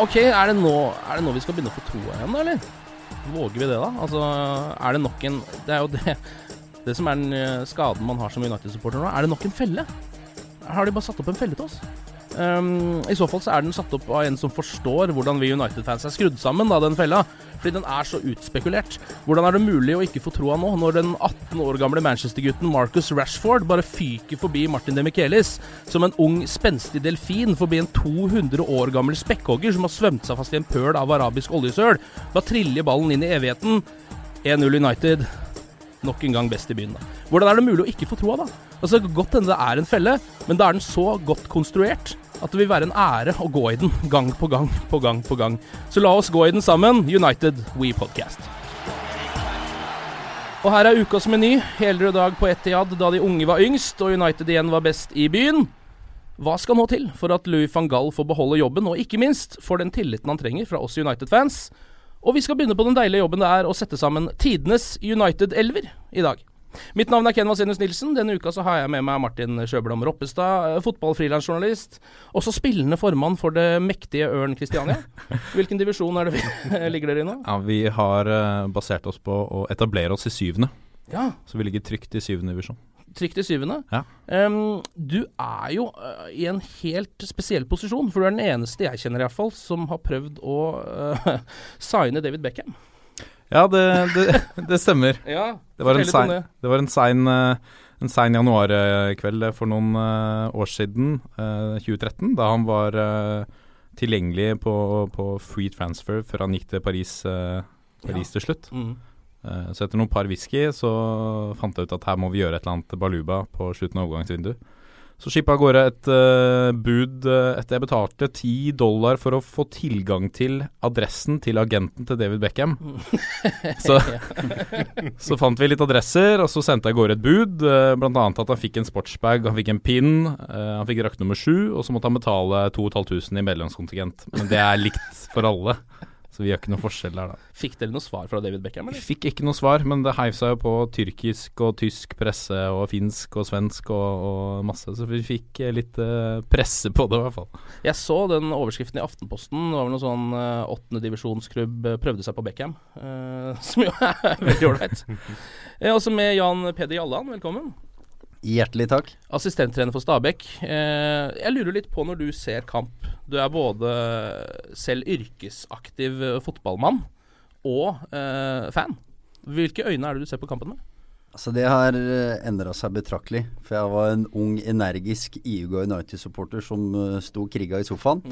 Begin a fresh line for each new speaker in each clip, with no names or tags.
Ok, er det, nå, er det nå vi skal begynne å få troa igjen, eller? Våger vi det, da? Altså, er det nok en Det er jo det Det som er den eh, skaden man har som United-supporter nå. Er det nok en felle? Har de bare satt opp en felle til oss? Um, I så fall så er den satt opp av en som forstår hvordan vi United-fans er skrudd sammen, da, den fella. Fordi den er så utspekulert. Hvordan er det mulig å ikke få troa nå, når den 18 år gamle Manchester-gutten Marcus Rashford bare fyker forbi Martin Demichelis som en ung, spenstig delfin forbi en 200 år gammel spekkhogger som har svømt seg fast i en pøl av arabisk oljesøl? Bare triller ballen inn i evigheten. 1-0 United. Nok en gang best i byen, da. Hvordan er det mulig å ikke få troa, da? Altså, Godt hende det er en felle, men da er den så godt konstruert at det vil være en ære å gå i den gang på gang på gang på gang. Så la oss gå i den sammen. United We Podcast. Og her er ukas meny. Helere dag på Etiad da de unge var yngst og United igjen var best i byen. Hva skal nå til for at Louis van Gaal får beholde jobben, og ikke minst får den tilliten han trenger fra oss United-fans? Og vi skal begynne på den deilige jobben det er å sette sammen tidenes United-elver i dag. Mitt navn er Ken Vasenius Nilsen. Denne uka så har jeg med meg Martin Sjøblom Roppestad, eh, fotballfrilansjournalist. Også spillende formann for det mektige Ørn Kristiania. Hvilken divisjon er det vi ligger dere i nå?
Ja, Vi har eh, basert oss på å etablere oss i syvende,
Ja,
så vi ligger trygt i syvende divisjon.
trygt i syvende.
Ja.
Um, du er jo uh, i en helt spesiell posisjon, for du er den eneste jeg kjenner i hvert fall som har prøvd å uh, signe David Beckham.
Ja, det, det, det stemmer.
Ja,
Det var en sein,
det.
var en sein, eh, en sein januarkveld for noen eh, år siden, eh, 2013, da han var eh, tilgjengelig på, på free transfer før han gikk til Paris, Paris ja. til slutt.
Mm.
Eh, Så etter noen par whisky så fant jeg ut at her må vi gjøre et eller annet baluba på slutten av overgangsvinduet. Så skippa av gårde et uh, bud eh, etter jeg betalte ti dollar for å få tilgang til adressen til agenten til David Beckham. så, så fant vi litt adresser, og så sendte jeg av gårde et bud. Uh, blant annet at han fikk en sportsbag, han fikk en pin, uh, han fikk drakt nummer sju, og så måtte han betale 2500 i medlemskontingent. Men det er likt for alle, så vi gjør ikke noe forskjell der, da.
Fikk dere noe svar fra David Beckham,
Vi
eller?
fikk ikke noe svar, men det heiv seg jo på tyrkisk og tysk presse og finsk og svensk og, og masse, så vi fikk eh, litt uh, presse på det i hvert fall.
Jeg så den overskriften i Aftenposten. Det var vel noe sånn uh, divisjonsklubb eh, prøvde seg på Beckham. uh, som jo er veldig ålreit. Jeg er også med Jan Peder Jalland, velkommen.
Hjertelig takk.
Assistenttrener for Stabæk. Eh, jeg lurer litt på når du ser kamp. Du er både selv yrkesaktiv eh, fotballmann og eh, fan. Hvilke øyne er det du ser på kampen med?
Altså Det har endra seg betraktelig. For jeg var en ung, energisk IUG United-supporter som eh, sto kriga i sofaen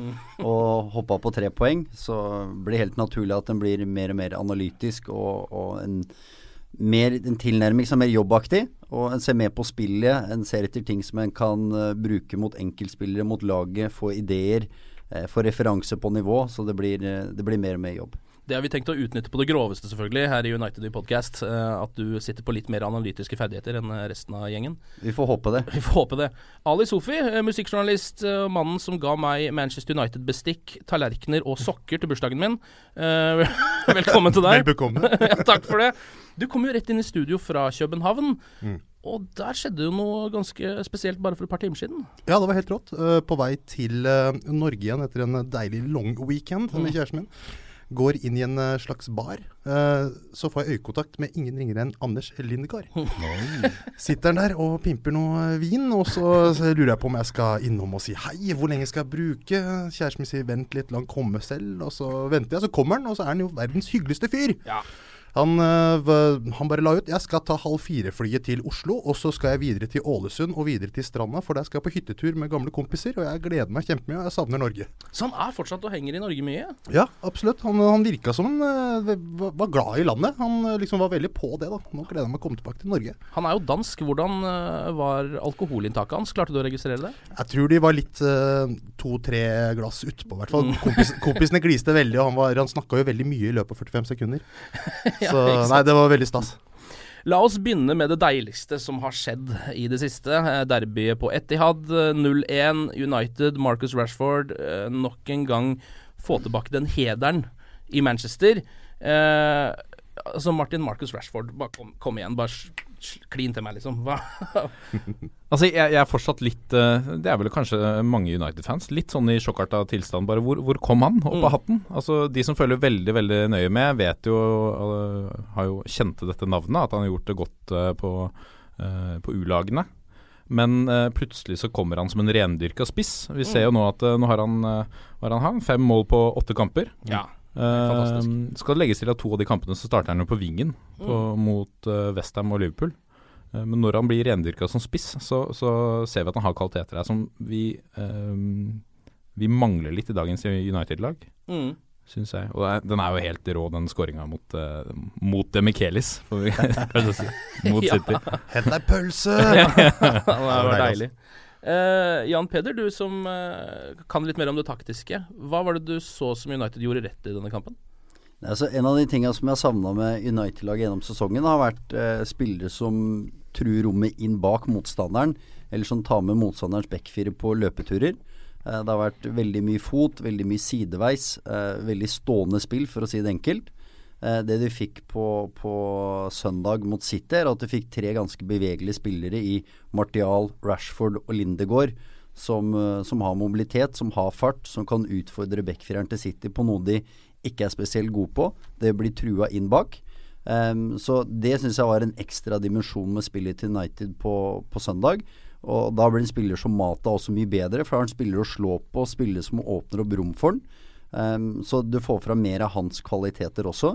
og hoppa på tre poeng. Så blir det helt naturlig at den blir mer og mer analytisk og, og en, mer, en tilnærming som er mer jobbaktig. Og en ser mer på spillet. En ser etter ting som en kan eh, bruke mot enkeltspillere, mot laget, få ideer. eh, få referanse på nivå. Så det blir, eh, det blir mer og mer jobb.
Det har vi tenkt å utnytte på det groveste, selvfølgelig, her i United i podcast. Uh, at du sitter på litt mer analytiske ferdigheter enn resten av gjengen.
Vi får håpe det.
Vi får håpe det. Ali Sofi, uh, musikkjournalist, uh, mannen som ga meg Manchester United-bestikk, tallerkener og sokker til bursdagen min. velkommen til deg.
Velbekomme.
ja, takk for det. Du kom jo rett inn i studio fra København. Mm. Og der skjedde jo noe ganske spesielt bare for et par timer siden.
Ja, det var helt rått. på vei til Norge igjen etter en deilig long weekend med mm. kjæresten min. Går inn i en uh, slags bar. Uh, så får jeg øyekontakt med ingen ringere enn Anders Lindegard. Sitter han der og pimper noe eh, vin, og så, så, lurer jeg på om jeg skal innom og si hei, hvor lenge skal jeg bruke? Kjæresten min sier vent litt, la han komme selv. Og så venter jeg, så kommer han, og så er han jo verdens hyggeligste fyr. Ja. Han, øh, han, bare la ut jeg skal ta halv fire-flyet til Oslo, og så skal jeg videre til Ålesund og videre til stranda, for der skal jeg på hyttetur med gamle kompiser, og jeg gleder meg kjempemye, og jeg savner Norge.
Så han er fortsatt og henger i Norge mye?
Ja, absolutt. Han, han virka som han øh, var glad i landet. Han øh, liksom var veldig på det, da. Nå gleder jeg meg å komme tilbake til Norge.
Han er jo dansk. Hvordan var alkoholinntaket hans? Klarte du å registrere det?
Jeg tror de var litt to-tre glass utpå, i hvert fall. Kompis, kompisene gliste veldig, og han, var, han snakka jo veldig mye i løpet av 45 sekunder. ja. Så nei, det var veldig stas.
La oss begynne med det deiligste som har skjedd i det siste. Eh, derbyet på Etihad 0-1. Eh, United, Marcus Rashford eh, nok en gang få tilbake den hederen i Manchester. Eh, altså Martin Marcus Rashford, bare kom, kom igjen. Bare klin til meg, liksom.
Altså, jeg, jeg, er fortsatt litt uh, Det er vel kanskje mange United-fans. Litt sånn i sjokkarta tilstand. Bare hvor, hvor kom han opp av mm. hatten? Altså, De som følger veldig veldig nøye med, vet jo uh, Har jo kjente dette navnet. At han har gjort det godt uh, på, på U-lagene. Men plutselig så kommer han som en rendyrka spiss. Vi ser jo mm. nå at nå har han, har han fem mål på åtte kamper.
Ja.
Uh, skal det legges til at to av de kampene så starter han jo på vingen på, mm. mot uh, Westham og Liverpool. Uh, men når han blir rendyrka som spiss, så, så, ser vi at han har kvaliteter her som vi, uh, vi mangler litt i dagens United-lag. Mm. Syns jeg. Og er, den er jo helt rå, den skåringa mot, uh, mot Demichelis, får vi kanskje si. Mot City.
Hent deg pølse!
det var deilig. Uh, Jan Peder, du som uh, kan litt mer om det taktiske. Hva var det du så som United gjorde rett i denne kampen?
Altså, en av de tingene som jeg savna med United-laget gjennom sesongen, har vært uh, spillere som truer rommet inn bak motstanderen, eller som tar med motstanderens backfire på løpeturer. det har vært veldig mye fot, veldig mye sideveis, veldig stående spill, for å si det enkelt. Eh, det de fikk på, på, søndag mot City, er at de fikk tre ganske bevegelige spillere i Martial, Rashford og Lindegård. Som, eh, som, har mobilitet, som har fart, som kan utfordre backfireren til City på noe de ikke er spesielt gode på. Det blir trua inn bak. Um, så det syns jeg var en ekstra dimensjon med spillet til United på, på, søndag. Og da blir en spiller som Mata også mye bedre, for da er han spiller å slå på, spiller som åpner opp rom for han. Um, så du får fram mer av hans kvaliteter også.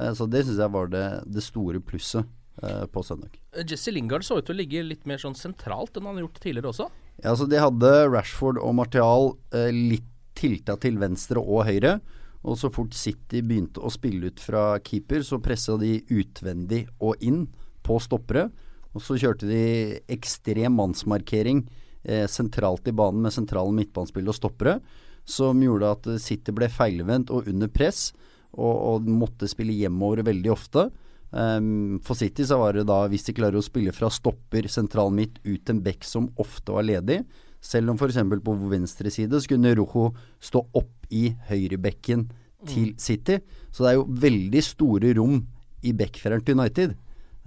Uh, så det syns jeg var det, det store plusset uh, på søndag.
Jesse Lingard så ut til å ligge litt mer sånn sentralt enn han har gjort tidligere også?
Ja, så de hadde Rashford og Martial uh, litt tilta til venstre og høyre. Og så fort City begynte å spille ut fra keeper, så pressa de utvendig og inn på stoppere. Og så kjørte de ekstrem mannsmarkering eh, sentralt i banen med sentrale midtbanespill og stoppere som gjorde at City ble feilvendt og under press, og, og måtte spille hjemover veldig ofte. Um, for City så var det da, hvis de klarer å spille fra stopper sentral midt ut en bekk som ofte var ledig, selv om f.eks. på venstre side så kunne Rojo stå opp i høyrebekken til mm. City. Så det er jo veldig store rom i backfireren til United.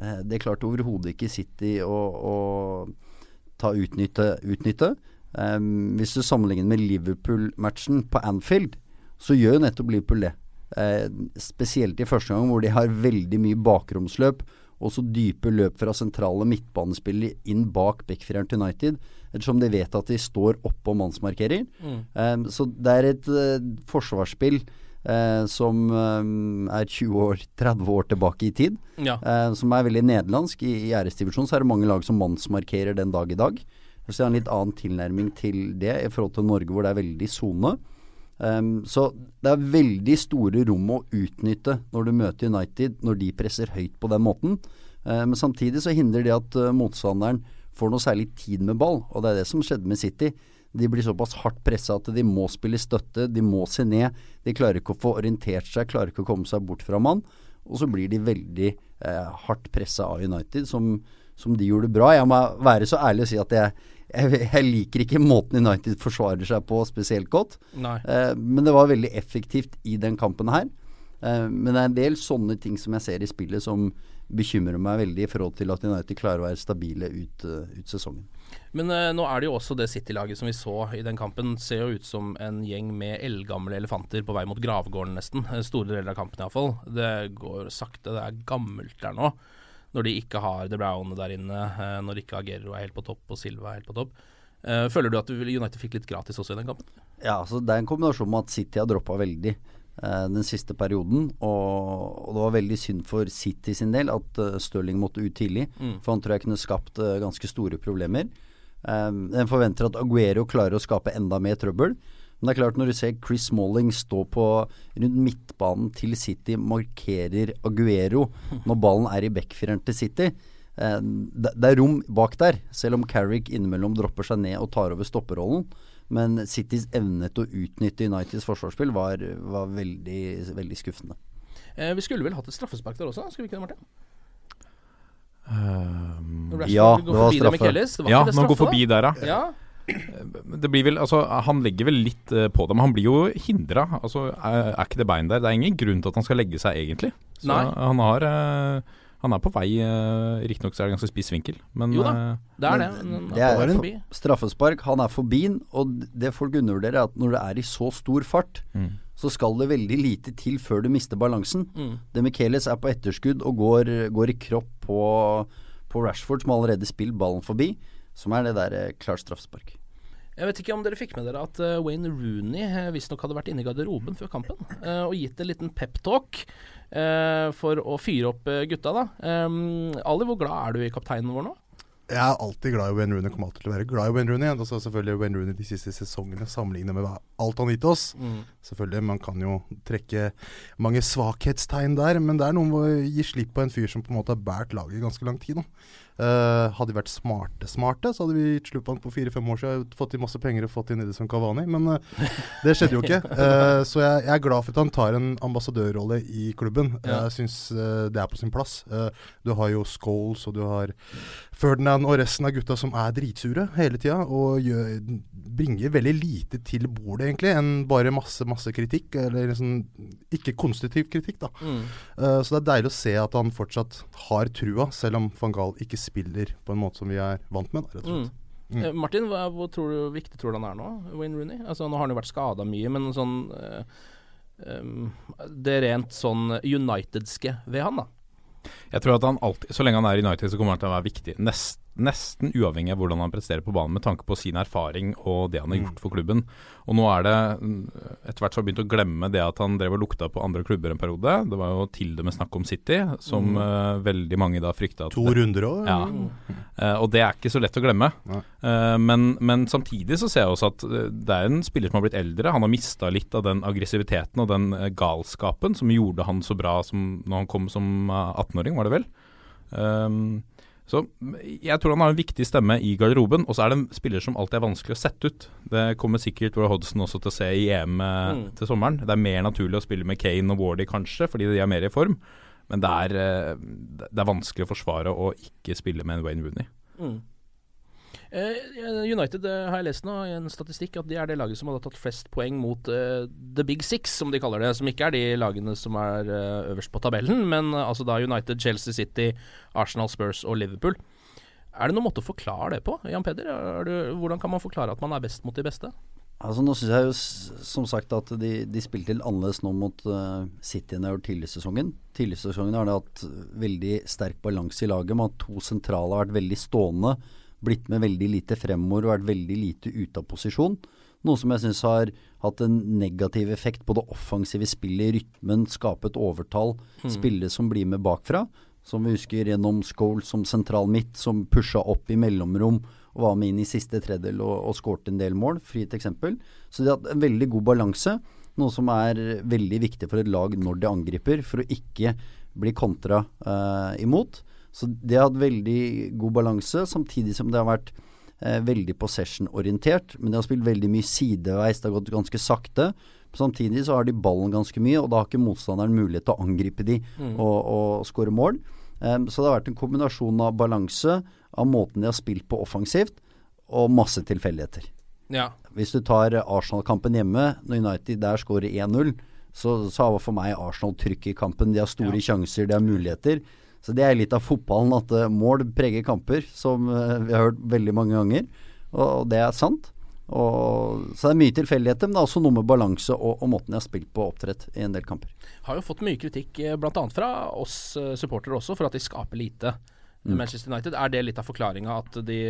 Uh, det klarte overhodet ikke City å, å ta utnytte. utnytte. Um, hvis du sammenligner med Liverpool-matchen på Anfield, så gjør jo nettopp Liverpool det. Uh, spesielt i første gang hvor de har veldig mye bakromsløp, og så dype løp fra sentrale midtbanespillere inn bak backfireren til United, ettersom de vet at de står oppå mannsmarkerer. Mm. Um, så det er et uh, forsvarsspill uh, som um, er 20 år, 30 år tilbake i tid, ja. som er veldig nederlandsk. I, i æresdivisjonen så er det mange lag som mannsmarkerer den dag i dag. Så jeg har en litt annen tilnærming til det i forhold til Norge, hvor det er veldig sone. Um, så det er veldig store rom å utnytte når du møter United, når de presser høyt på den måten. Uh, men samtidig så hindrer det at uh, motstanderen får noe særlig tid med ball, og det er det som skjedde med City. De blir såpass hardt pressa at de må spille støtte, de må se ned. De klarer ikke å få orientert seg, klarer ikke å komme seg bort fra mann. Og så blir de veldig eh, hardt pressa av United, som, som de gjorde bra. Jeg må være så ærlig å si at jeg, jeg, jeg liker ikke måten United forsvarer seg på spesielt godt. Eh, men det var veldig effektivt i den kampen her. Eh, men det er en del sånne ting som jeg ser i spillet som bekymrer meg veldig i forhold til at United klarer å være stabile ut, uh, ut sesongen.
Men uh, nå er det jo også det City-laget som vi så i den kampen, ser jo ut som en gjeng med eldgamle elefanter på vei mot gravgården, nesten. Store deler av kampen iallfall. Det går sakte, det er gammelt der nå. Når de ikke har The Brown der inne, uh, når ikke Aguero er helt på topp og Silva er helt på topp. føler du at United fikk litt gratis også i den kampen?
Ja, altså det er en kombinasjon med at City har droppa veldig. Eh, den siste perioden. Og, det var veldig synd for City sin del at Stirling måtte ut tidlig. Mm. For han tror jeg kunne skapt ganske store problemer. Um, en forventer at Aguero klarer å skape enda mer trøbbel. Men det er klart når du ser Chris Smalling stå på rundt midtbanen til City, markerer Aguero når ballen er i backfireren til City. Uh, det, det, er rom bak der, selv om Carrick innimellom dropper seg ned og tar over stopperrollen. Men Citys evne til å utnytte Uniteds forsvarsspill var, var veldig, veldig skuffende.
Eh, vi skulle vel hatt et straffespark der også, skulle vi ikke det, Martin?
Um,
ja, det var straffe.
Det ja, man går forbi der, ja. ja. Det blir vel, altså Han legger vel litt uh, på det, men han blir jo hindra. Altså, er, er, ikke det bein der? Det er ingen grunn til at han skal legge seg, egentlig. Så Nei. han har uh, han er på vei. Uh, Riktignok er det ganske spiss vinkel, men
Jo da, eh, det er det.
det er en straffespark. Han er forbi den, og det folk undervurderer, er at når det er i så stor fart, mm. så skal det veldig lite til før du mister balansen. Mm. Demichelis er på etterskudd og går, går i kropp på, på, Rashford, som allerede spiller ballen forbi, som er det der uh, klart straffespark.
Jeg vet ikke om dere fikk med dere at uh, Wayne Rooney uh, visstnok hadde vært inne i garderoben før kampen og gitt en liten peptalk for å fyre opp gutta. da. Ali, hvor glad er du i kapteinen vår nå?
Jeg er alltid glad i Wayne Rooney. Kommer alltid til å være glad i Wayne Rooney. Og Altså selvfølgelig Wayne Rooney de siste sesongene sammenlignet med alt han gitt oss. Mm. Selvfølgelig, Man kan jo trekke mange svakhetstegn der, men det er noe med å gi slipp på en fyr som på en måte har båret laget i ganske lang tid. nå. Uh, hadde vi vært smarte, smarte, så hadde vi gitt slutt på han på fire-fem år siden. Fått inn masse penger og fått inn Edison Cavani. Men uh, det skjedde jo ikke. Uh, så jeg, jeg, er glad for at han tar en ambassadørrolle i klubben. Ja. Jeg syns det er på sin plass. du har jo Scholes, og du har Ferdinand og resten av gutta som er dritsure hele tida. Og gjør, bringer veldig lite til bordet, egentlig, enn bare masse, masse kritikk. Eller liksom ikke konstruktiv kritikk, da. Mm. så det er deilig å se at han fortsatt har trua, selv om van Gaal ikke spiller på en måte som vi er vant med. rett og slett. Mm.
Mm. Eh, Martin, hva, hvor tror du, viktig tror du han er nå, Wayne Rooney? Altså, nå har han jo vært skada mye, men sånn øh, øh, Det rent sånn Unitedske ved han, da?
Jeg tror at han alltid, Så lenge han er i United, så kommer han til å være viktig. Nest, nesten uavhengig av hvordan han presterer på banen, med tanke på sin erfaring og det han har mm. gjort for klubben. Og nå er det etter hvert så har begynt å glemme det at han drev og lukta på andre klubber en periode. Det var jo til det med snakk om City, som mm. uh, veldig mange da frykta.
To det, runder òg?
Ja. Mm. Uh, og det er ikke så lett å glemme. Uh, men, men, samtidig så ser jeg også at det er en spiller som har blitt eldre. Han har mista litt av den aggressiviteten og den galskapen som gjorde han så bra som når han kom som 18-åring, var det vel. Um, så jeg tror han har en viktig stemme i garderoben. Og så er det en spiller som alltid er vanskelig å sette ut. Det kommer sikkert Roy Hodgson også til å se i EM eh, mm. til sommeren. Det er mer naturlig å spille med Kane og Wardy kanskje, fordi de er mer i form. Men det er, eh, det er vanskelig å forsvare å ikke spille med en Wayne Rooney. Mm.
Uh, United uh, har jeg lest nå i en statistikk at de er det laget som hadde tatt flest poeng mot uh, the big six, som de kaller det. Som ikke er de lagene som er øverst på tabellen, men altså da United, Chelsea City, Arsenal, Spurs og Liverpool. Er det noen måte å forklare det på, Jan Peder? Du, hvordan kan man forklare at man er best mot de beste?
Altså Nå syns jeg jo som sagt at de, de spilte litt annerledes nå mot uh, City enn de har gjort tidligere i sesongen. Tidligere i sesongen har de hatt veldig sterk balanse i laget. Man har to sentrale har vært veldig stående blitt med veldig lite fremover og vært veldig lite ute av posisjon. Noe som jeg syns har hatt en negativ effekt på det offensive spillet, i rytmen, skape et overtall, mm. spillere som blir med bakfra. Som vi husker gjennom Scholes som sentral midt, som pusha opp i mellomrom og var med inn i siste tredjedel og, og skåret en del mål. Fri et eksempel. Så de har hatt en veldig god balanse. Noe som er veldig viktig for et lag når de angriper, for å ikke bli kontra eh, imot. Så det har hatt veldig god balanse, samtidig som det har vært Eh, veldig possession-orientert, men de har spilt veldig mye sideveis. Det har gått ganske sakte. Samtidig så har de ballen ganske mye, og da har ikke motstanderen mulighet til å angripe de
Mm.
og, og skåre mål. Um, så det har vært en kombinasjon av balanse, av måten de har spilt på offensivt, og masse tilfeldigheter.
Ja.
Hvis du tar Arsenal-kampen hjemme, når United der skårer 1-0, så, så har for meg Arsenal trykk i kampen. De har store sjanser, de har muligheter. Så det er litt av fotballen at eh, mål preger kamper, som eh, vi har hørt veldig mange ganger. Og, det er sant. Og, så det er mye tilfeldigheter, men det er også noe med balanse og, og måten de har spilt på og opptrett i en del kamper.
Har jo fått mye kritikk, eh, bl.a. fra oss supportere også, for at de skaper lite.
Mm.
Manchester United, Er det litt av forklaringa at, de,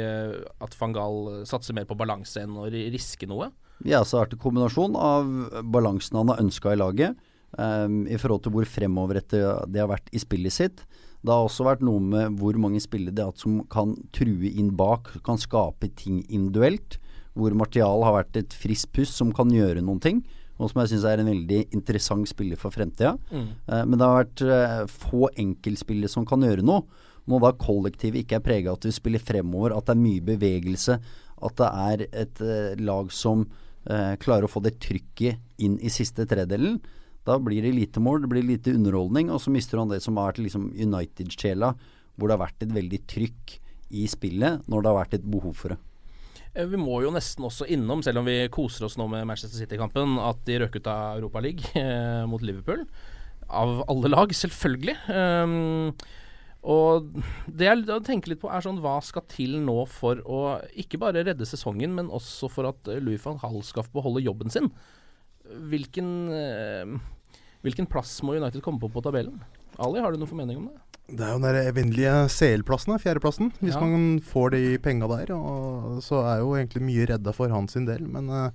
at van Gaal satser mer på balanse enn å riske noe?
Ja, så har det vært en kombinasjon av balansen han har ønska i laget, um, i forhold til hvor fremoverrettet det har vært i spillet sitt. Det har også vært noe med hvor mange spillere det er hatt som kan true inn bak, kan skape ting individuelt. Hvor Martial har vært et friskt pust som kan gjøre noen ting. Og som jeg syns er en veldig interessant spiller for fremtida.
Mm.
Eh, men det har vært eh, få enkeltspillere som kan gjøre noe. Når da kollektivet ikke er prega av at vi spiller fremover, at det er mye bevegelse, at det er et eh, lag som eh, klarer å få det trykket inn i siste tredelen, da blir det lite mål, det blir lite underholdning, og så mister han det som har vært liksom United-sjela, hvor det har vært et veldig trykk i spillet når det har vært et behov for det.
Eh, Vi må jo nesten også innom, selv om vi koser oss nå med Manchester City-kampen, at de røk ut av Europa League eh, mot Liverpool. Av alle lag, selvfølgelig. Um, og det jeg tenker litt på, er sånn hva skal til nå for å ikke bare redde sesongen, men også for at Louis van Hall skal beholde jobben sin? Hvilken, eh, hvilken plass må United komme på på tabellen? Ali, har du noen formening om det?
Det er jo den evinnelige CL-plassen, fjerdeplassen. Hvis
Ja.
man får de penga der, så er jo egentlig mye redda for hans sin del. Men uh,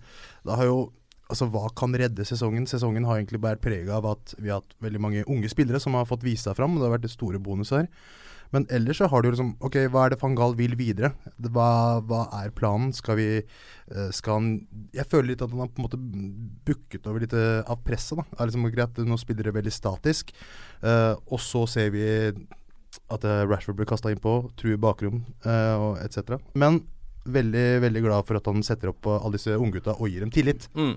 det har jo Altså, hva kan redde sesongen? Sesongen har egentlig vært preg av at vi har hatt veldig mange unge spillere som har fått vist seg fram. Det har vært det store bonus her. Men ellers så har du liksom Ok, hva er det van Gahl vil videre? Hva, hva er planen? Skal vi eh, Skal han Jeg føler litt at han har på en måte bukket over litt eh, av presset. da. Det er liksom greit, Nå spiller det veldig statisk. Uh, og så ser vi at Rashford blir kasta innpå, truer bakrom uh, etc. Men veldig veldig glad for at han setter opp alle disse unggutta og gir dem tillit.
Mm.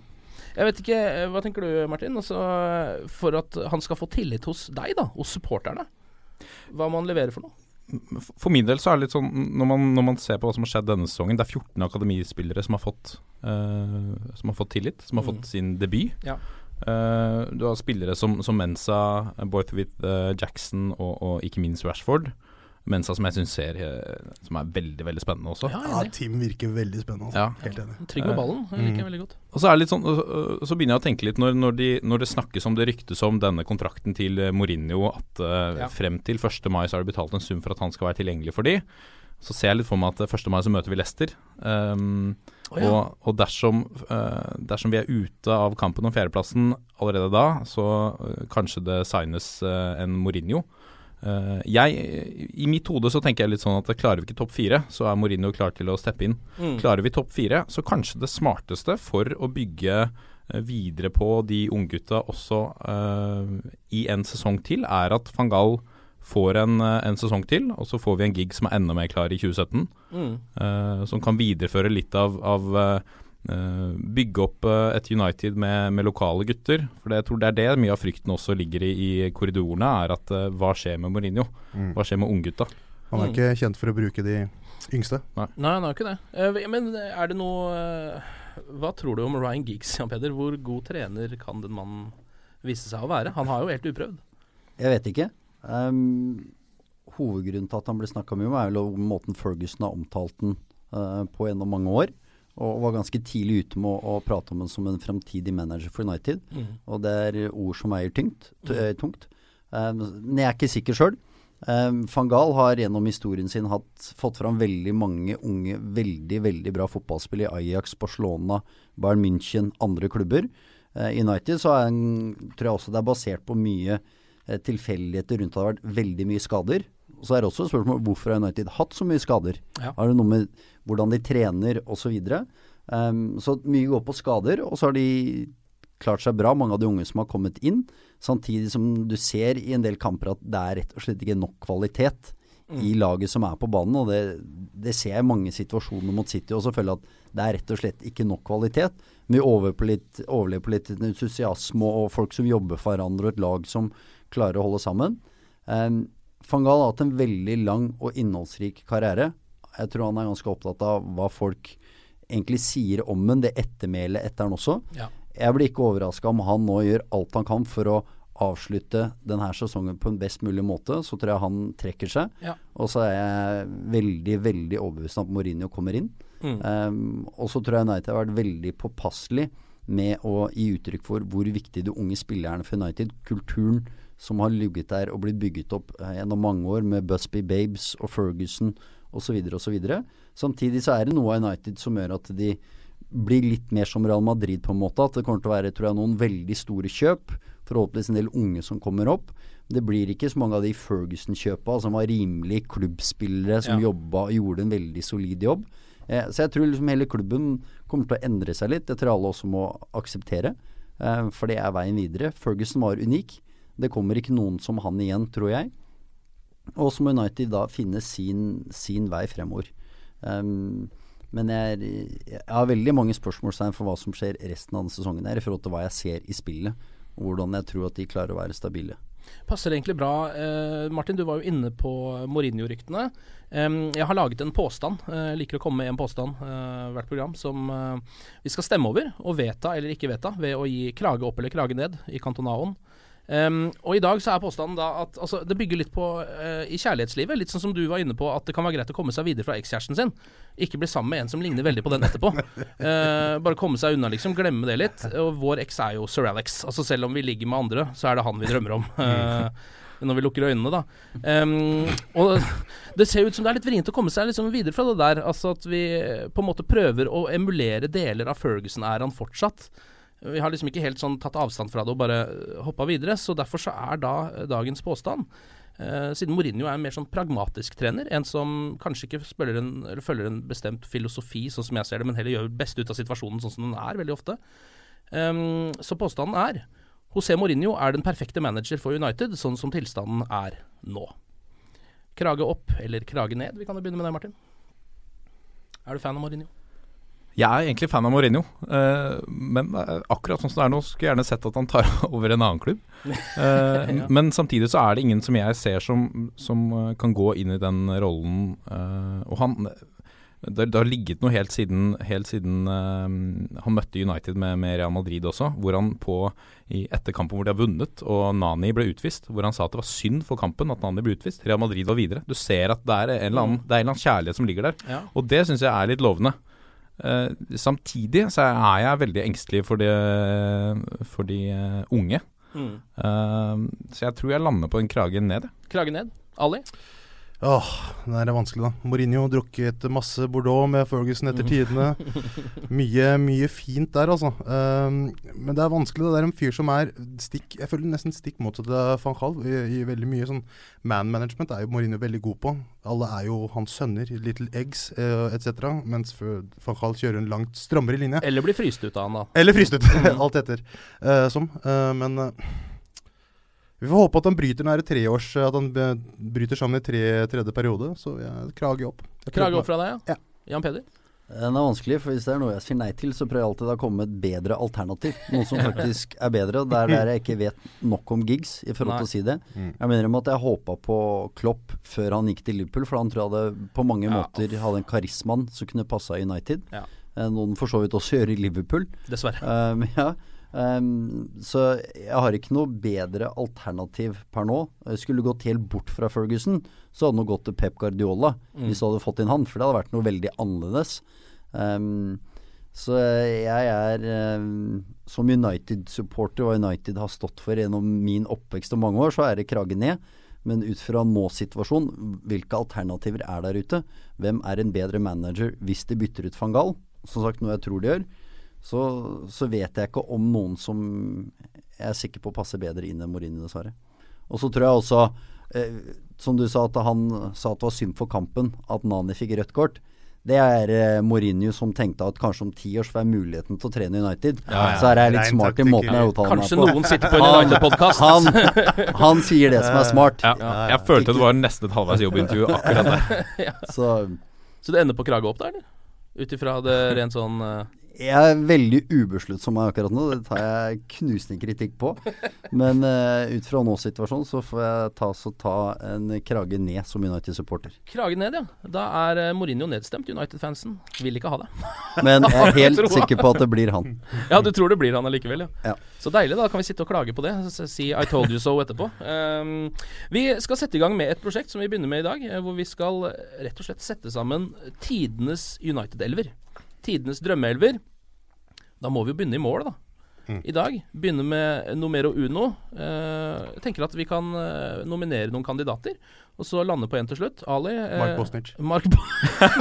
Jeg vet ikke, Hva tenker du Martin? Altså, for at han skal få tillit hos deg, da, hos supporterne. Hva må han levere for noe?
For min del så er det litt sånn når man, når man ser på hva som har skjedd denne sesongen Det er 14 akademispillere som har fått, uh, som har fått tillit, som har
Mm.
fått sin debut.
Ja.
Uh, du har spillere som, som Mensa, Borthwick, uh, Jackson og, og ikke minst Rashford. Mensa som jeg syns ser eh, Som er veldig veldig spennende også.
Ja, Tim virker veldig spennende. Altså.
Ja.
Helt enig.
Trygg med ballen. Jeg liker
Mm.
veldig godt.
Og så er det litt sånn Så begynner jeg å tenke litt når, når, de, når det snakkes om det ryktes om denne kontrakten til eh, Mourinho, at
Ja.
frem til 1. mai så har de betalt en sum for at han skal være tilgjengelig for de. Så ser jeg litt for meg at eh, 1. mai så møter vi Leicester. Um,
oh, ja.
Og, og dersom, uh, dersom vi er ute av kampen om fjerdeplassen allerede da, så uh, kanskje det signes en Mourinho. Eh, jeg, I mitt hode så tenker jeg litt sånn at klarer vi ikke topp fire, så er Mourinho klar til å steppe inn.
Mm.
Klarer vi topp fire, så kanskje det smarteste for å bygge eh, videre på de unggutta også uh, i en sesong til, er at van Gaal får en, en sesong til, og så får vi en gig som er enda mer klar i 2017.
Mm.
Uh, som kan videreføre litt av, av eh, Bygge opp eh, et United med, med lokale gutter. For det, jeg tror det er det mye av frykten også ligger i, i korridorene, er at eh, hva skjer med Mourinho?
Mm.
Hva skjer med unggutta?
Han er ikke kjent for å bruke de yngste.
Nei.
Nei, han er ikke det. Eh, men er det noe eh, Hva tror du om Ryan Giggs, Jan Peder? Hvor god trener kan den mannen vise seg å være? Han har jo helt uprøvd.
Jeg vet ikke. Um, hovedgrunnen til at han ble snakka mye om, er vel måten Ferguson har omtalt den uh, på gjennom mange år. Og var ganske tidlig ute med å, å prate om henne som en fremtidig manager for United.
Mm.
Og det er ord som veier tyngt, eh, tungt. Um, men jeg er ikke sikker sjøl. Um, Van Gaal har gjennom historien sin hatt, fått fram veldig mange unge, veldig veldig bra fotballspill i Ajax, Barcelona, Bayern München, andre klubber. Eh, I United så er tror jeg også det er basert på mye uh, tilfeldigheter rundt det har vært veldig mye skader. Og Så er det også et spørsmål hvorfor har United hatt så mye skader.
Ja.
Har det noe med hvordan de trener osv. Um, så mye går på skader, og så har de klart seg bra, mange av de unge som har kommet inn. Samtidig som du ser i en del kamper at det er rett og slett ikke nok kvalitet i laget som er på banen. Og det, det ser jeg i mange situasjoner mot City og så føler at det er rett og slett ikke nok kvalitet. Vi overlever på litt entusiasme og folk som jobber for hverandre, og et lag som klarer å holde sammen. Um, Van Gaal har hatt en veldig lang og innholdsrik karriere. Jeg tror han er ganske opptatt av hva folk egentlig sier om ham, det ettermælet etter han også.
Ja.
Jeg blir ikke overraska om han nå gjør alt han kan for å avslutte denne sesongen på en best mulig måte. Så tror jeg han trekker seg.
Ja.
Og så er jeg veldig, veldig overbevist om at Mourinho kommer inn.
Mm.
Um, og så tror jeg United har vært veldig påpasselig med å gi uttrykk for hvor viktig de unge spillerne for United, kulturen som har ligget der og blitt bygget opp eh, gjennom mange år med Busby Babes og Ferguson osv. osv. Samtidig så er det noe av United som gjør at de blir litt mer som Real Madrid på en måte. At det kommer til å være tror jeg, noen veldig store kjøp. Forhåpentligvis en del unge som kommer opp. Det blir ikke så mange av de Ferguson-kjøpa som var rimelige klubbspillere som
Ja.
jobba og gjorde en veldig solid jobb. Eh, så jeg tror liksom hele klubben kommer til å endre seg litt. Det tror jeg alle også må akseptere. Eh, for det er veien videre. Ferguson var unik. Det kommer ikke noen som han igjen, tror jeg. Og så må United da finne sin, sin vei fremover. Um, men jeg, jeg har veldig mange spørsmålstegn for hva som skjer resten av denne sesongen her, i forhold til hva jeg ser i spillet, og hvordan jeg tror at de klarer å være stabile.
Passer egentlig bra. Eh, Martin, du var jo inne på Mourinho-ryktene. Eh, jeg har laget en påstand. eh, Jeg liker å komme med en påstand eh, hvert program som eh, vi skal stemme over og vedta eller ikke vedta ved å gi krage opp eller krage ned i kantonaoen. Em, og i dag så er påstanden da at altså, det bygger litt på uh, i kjærlighetslivet, litt sånn som du var inne på, at det kan være greit å komme seg videre fra ekskjæresten sin. Ikke bli sammen med en som ligner veldig på den etterpå. Uh, bare komme seg unna, liksom. Glemme det litt. Og vår eks er jo Sir Alex. Altså Selv om vi ligger med andre, så er det han vi drømmer om. Uh, når vi lukker øynene, da. Um, og det ser ut som det er litt vrient å komme seg liksom videre fra det der. Altså at vi på en måte prøver å emulere deler av Ferguson-æraen fortsatt. Vi har liksom ikke helt sånn tatt avstand fra det og bare hoppa videre. Så derfor så er da eh, dagens påstand eh, Siden Mourinho er en mer sånn pragmatisk trener, en som kanskje ikke en, følger en bestemt filosofi, sånn som jeg ser det, men heller gjør best ut av situasjonen sånn som den er, veldig ofte. Um, så påstanden er José Mourinho er den perfekte manager for United, sånn som tilstanden er nå. Krage opp eller krage ned? Vi kan jo begynne med deg, Martin. Er du fan av Mourinho?
Jeg er egentlig fan av Mourinho, eh, men eh, akkurat sånn som det er nå, skulle jeg gjerne sett at han tar over en annen klubb. Eh,
Ja.
Men samtidig så er det ingen som jeg ser som, som kan gå inn i den rollen. eh, og han det, det har ligget noe helt siden, helt siden eh, han møtte United med, med Real Madrid også, hvor han på i etter kampen hvor de har vunnet og Nani ble utvist, hvor han sa at det var synd for kampen at Nani ble utvist. Real Madrid var videre. Du ser at det er en eller annen, det er en eller annen kjærlighet som ligger der.
Ja.
Og det syns jeg er litt lovende. Eh, samtidig så er jeg veldig engstelig for de, for de eh, unge.
Mm.
Eh, så jeg tror jeg lander på en krage ned.
Krage ned. Ali?
Åh, det er vanskelig, da. Mourinho drukket masse Bordeaux med Ferguson etter tidene. Mye, mye fint der, altså. Um, men det er vanskelig. Det er en fyr som er stikk Jeg føler nesten stikk motsatt av van Gaal. I, I veldig mye sånn man management er jo Mourinho veldig god på. Alle er jo hans sønner, Little Eggs uh, etc. Mens van Gaal kjører en langt strammere linje.
Eller blir fryst ut av han, da.
Eller fryst ut, alt etter. Uh, som. Uh, men eh, vi får håpe at han bryter den treårs At han eh, bryter sammen i tre, tredje periode. Så jeg krage opp. Jeg krager
Krage opp fra deg, ja. Jan Peder?
Den er vanskelig, for hvis det er noe jeg sier nei til, så prøver jeg alltid å komme med et bedre alternativ. Noe som faktisk er bedre. Det er der jeg ikke vet nok om gigs i forhold til å si det.
Mm.
Jeg mener om at jeg håpa på Klopp før han gikk til Liverpool, for han tror jeg hadde på mange
Ja.
måter hadde en karismaen som kunne passa United.
Ja.
Eh, Noen for så vidt også gjør i Liverpool.
Dessverre.
Um, ja. Um, så jeg har ikke noe bedre alternativ per nå. Jeg skulle gått helt bort fra Ferguson, så hadde det gått til Pep Guardiola
Mm.
hvis du hadde fått inn han, for det hadde vært noe veldig annerledes. Um, så jeg er um, Som United-supporter, og United har stått for gjennom min oppvekst og mange år, så er det krage ned. Men ut fra nå-situasjonen, hvilke alternativer er der ute? Hvem er en bedre manager hvis de bytter ut van Gaal? Som sagt, noe jeg tror de gjør. Så, så vet jeg ikke om noen som jeg er sikker på passer bedre inn enn Mourinho, dessverre. Og så tror jeg også, eh, som du sa, at han sa at det var synd for kampen at Nani fikk rødt kort. Det er eh, Mourinho som tenkte at kanskje om ti år så får jeg muligheten til å trene United.
Ja, ja.
Så er jeg litt smart i måten jeg uttaler meg på.
Kanskje noen sitter på en United-podkast.
Han, han sier det som er smart.
Ja, jeg følte det var nesten et halvveis jobbintervju akkurat der.
Så
Så det ender på krage opp, der, eller? Ut ifra det rent sånn eh,
jeg er veldig ubesluttsom akkurat nå. Det tar jeg knusende kritikk på. Men uh, ut fra nå-situasjonen så får jeg ta, så ta en krage ned som United-supporter.
Krage ned, ja. Da er eh, Mourinho nedstemt. United-fansen vil ikke ha det.
Men jeg er helt sikker på at det blir han.
Ja, du tror det blir han allikevel, ja.
Ja.
Så deilig, da kan vi sitte og klage på det. Si 'I told you so' etterpå. Um, vi skal sette i gang med et prosjekt som vi begynner med i dag. eh, Hvor vi skal rett og slett sette sammen tidenes United-elver. Tidenes drømmeelver. Da må vi jo begynne i mål, da. I dag. Begynne med numero uno. Eh, jeg tenker at vi kan eh, nominere noen kandidater, og så lande på én til slutt. Ali. eh,
Mark Bosnich.
Mark, Bo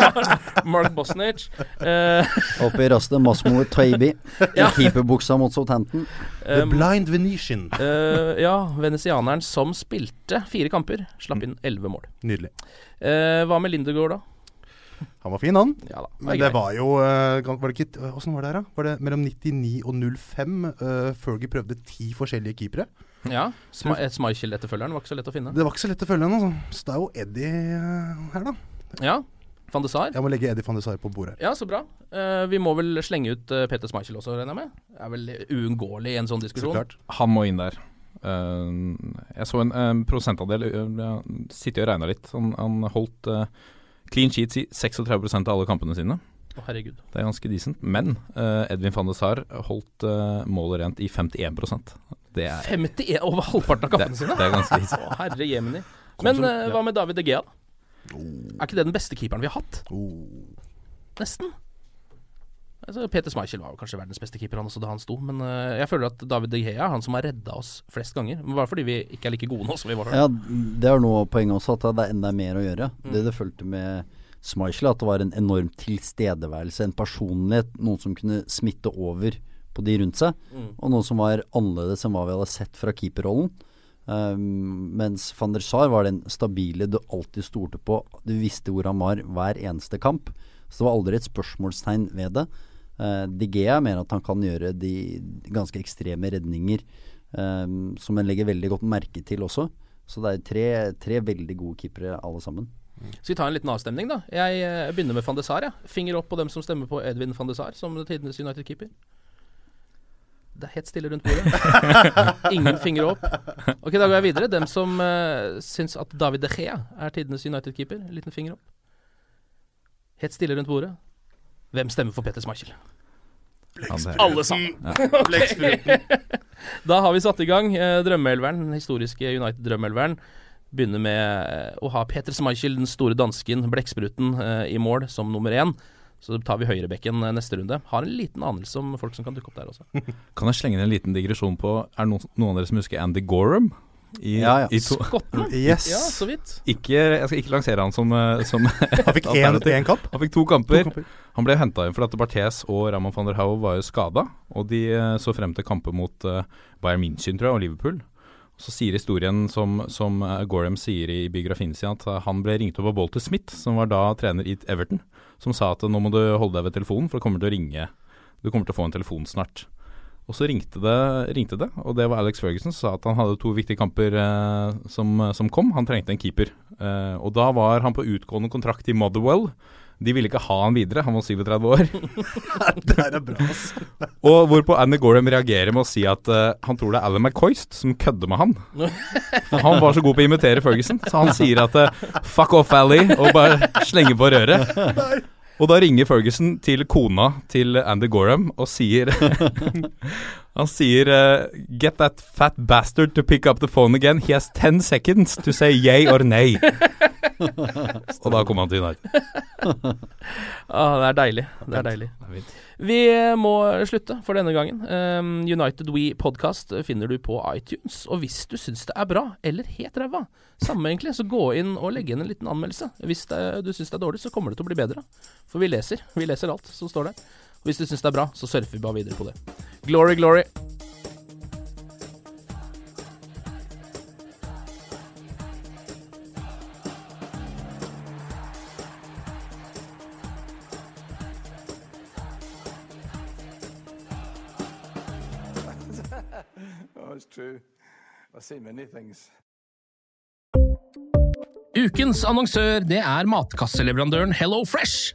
Mark Bosnich. Eh,
Opp i rastet Masmo Taibi i keeperbuksa mot Southampton.
The
um,
Blind Venetian.
Eh, ja, venezianeren som spilte fire kamper, slapp inn elleve mål.
Nydelig.
Eh, hva med Lindegård, da?
Han var fin, han.
Ja da,
Men det var jo eh, Var det ikke Åssen var det her, da? Var det mellom 99 og 05? Uh, Fergie prøvde ti forskjellige keepere.
Ja, Sma Schmeichel-etterfølgeren var ikke så lett å finne.
Det var ikke så lett å følge henne, altså. Så det er jo Eddie eh, her, da.
Ja, Van de Sar.
Jeg må legge Eddie van de Sar på bordet.
Ja, så bra. Uh, vi må vel slenge ut uh, Peter Schmeichel også, regner jeg med? Det er vel uunngåelig i en sånn
Så
diskusjon.
klart.
Han må inn der. Uh, jeg så en prosentandel uh, Jeg sitter og regna litt. Han, han holdt clean sheets i 36% av alle kampene sine.
Å, herregud.
Det er ganske decent. Men uh, Edvin van de Sar holdt uh, målet rent i 51% Det er
51 over halvparten av
det,
kampene sine?
det er ganske decent.
Å, herre jemini. Men eh, hva med David De Gea, da? Er ikke det den beste keeperen vi har hatt?
Oh.
Nesten. Altså, Peter Schmeichel var kanskje verdens beste keeper han også da han sto, men uh, jeg føler at David De Gea er han som har redda oss flest ganger. Bare fordi vi ikke er like gode nå som vi var før.
Ja, det er noe av poenget også, at det er enda mer å gjøre.
Mm.
Det det fulgte med Schmeichel, at det var en enorm tilstedeværelse, en personlighet, noen som kunne smitte over på de rundt seg,
Mm.
og noe som var annerledes enn hva vi hadde sett fra keeperrollen. Um, mens van der Sar var den stabile du alltid stolte på. Du visste hvor han var hver eneste kamp. Så det var aldri et spørsmålstegn ved det. Uh, De Gea mener at han kan gjøre de ganske ekstreme redninger um, som en legger veldig godt merke til også. Så det er tre, tre veldig gode keepere alle sammen.
Skal vi ta en liten avstemning, da? Jeg jeg begynner med van de Sar. Ja. Finger opp på dem som stemmer på Edvin van de Sar som tidenes United-keeper. Det er helt stille rundt bordet. Ingen finger opp. Ok, Da går jeg videre. Dem som uh, syns at David De Gea er tidenes United-keeper. Liten finger opp. Helt stille rundt bordet. Hvem stemmer for Peter Schmeichel?
Blekspruten. Alle sammen.
Alle sammen. da har vi satt i gang eh, drømmeelveren, den historiske United-drømmeelveren. Begynner med eh, å ha Peter Schmeichel, den store dansken, blekkspruten, eh, i mål som nummer én. Så tar vi høyrebekken neste runde. Har en liten anelse om folk som kan dukke opp der også.
Kan jeg slenge inn en liten digresjon på Er det noen, noen av dere som husker Andy Gorham? I,
Ja, ja.
I to,
Skotten?
Yes.
Ja, så vidt.
ikke, jeg skal ikke lansere han som, eh, som
Han fikk én én kamp.
Han fikk to kamper.
To kamper.
Han ble henta inn fordi at Barthes og Ramon van der Hauge var jo skada. Og de eh, så frem til kamper mot uh, Bayern München tror jeg, og Liverpool. Så sier historien som, som Gorham sier i biografien sin, at han ble ringt opp av Walter Smith, som var da trener i Everton, som sa at nå må du holde deg ved telefonen, for det kommer til å ringe Du kommer til å få en telefon snart. Og så ringte det, ringte det, og det var Alex Ferguson som sa at han hadde to viktige kamper eh, som, som kom. Han trengte en keeper. Eh, og da var han på utgående kontrakt i Motherwell. De ville ikke ha han videre, han var 37 år.
Det er bra, altså.
Og hvorpå Andy Gorham reagerer med å si at eh, han tror det er Alan McCoist som kødder med han. For han var så god på å imitere Ferguson, så han sier at eh, 'fuck off, Ali', og bare slenger på røret. Og da ringer Ferguson til kona til Andy Gorham og sier Han sier uh, 'Get that fat bastard to pick up the phone again. He has ten seconds to say yay or nay'. og da kom han til United.
Ah, det er deilig. Det er deilig.
Det fint.
Vi må slutte for denne gangen. Um, United We Podcast finner du på iTunes. Og hvis du syns det er bra, eller helt ræva, samme egentlig, så gå inn og legge inn en liten anmeldelse. Hvis det, du syns det er dårlig, så kommer det til å bli bedre. For vi leser. Vi leser alt som står der. Hvis du syns det er bra, så surfer vi bare videre på det. Glory, glory. Ukens annonsør det er matkasseleverandøren Hello Fresh.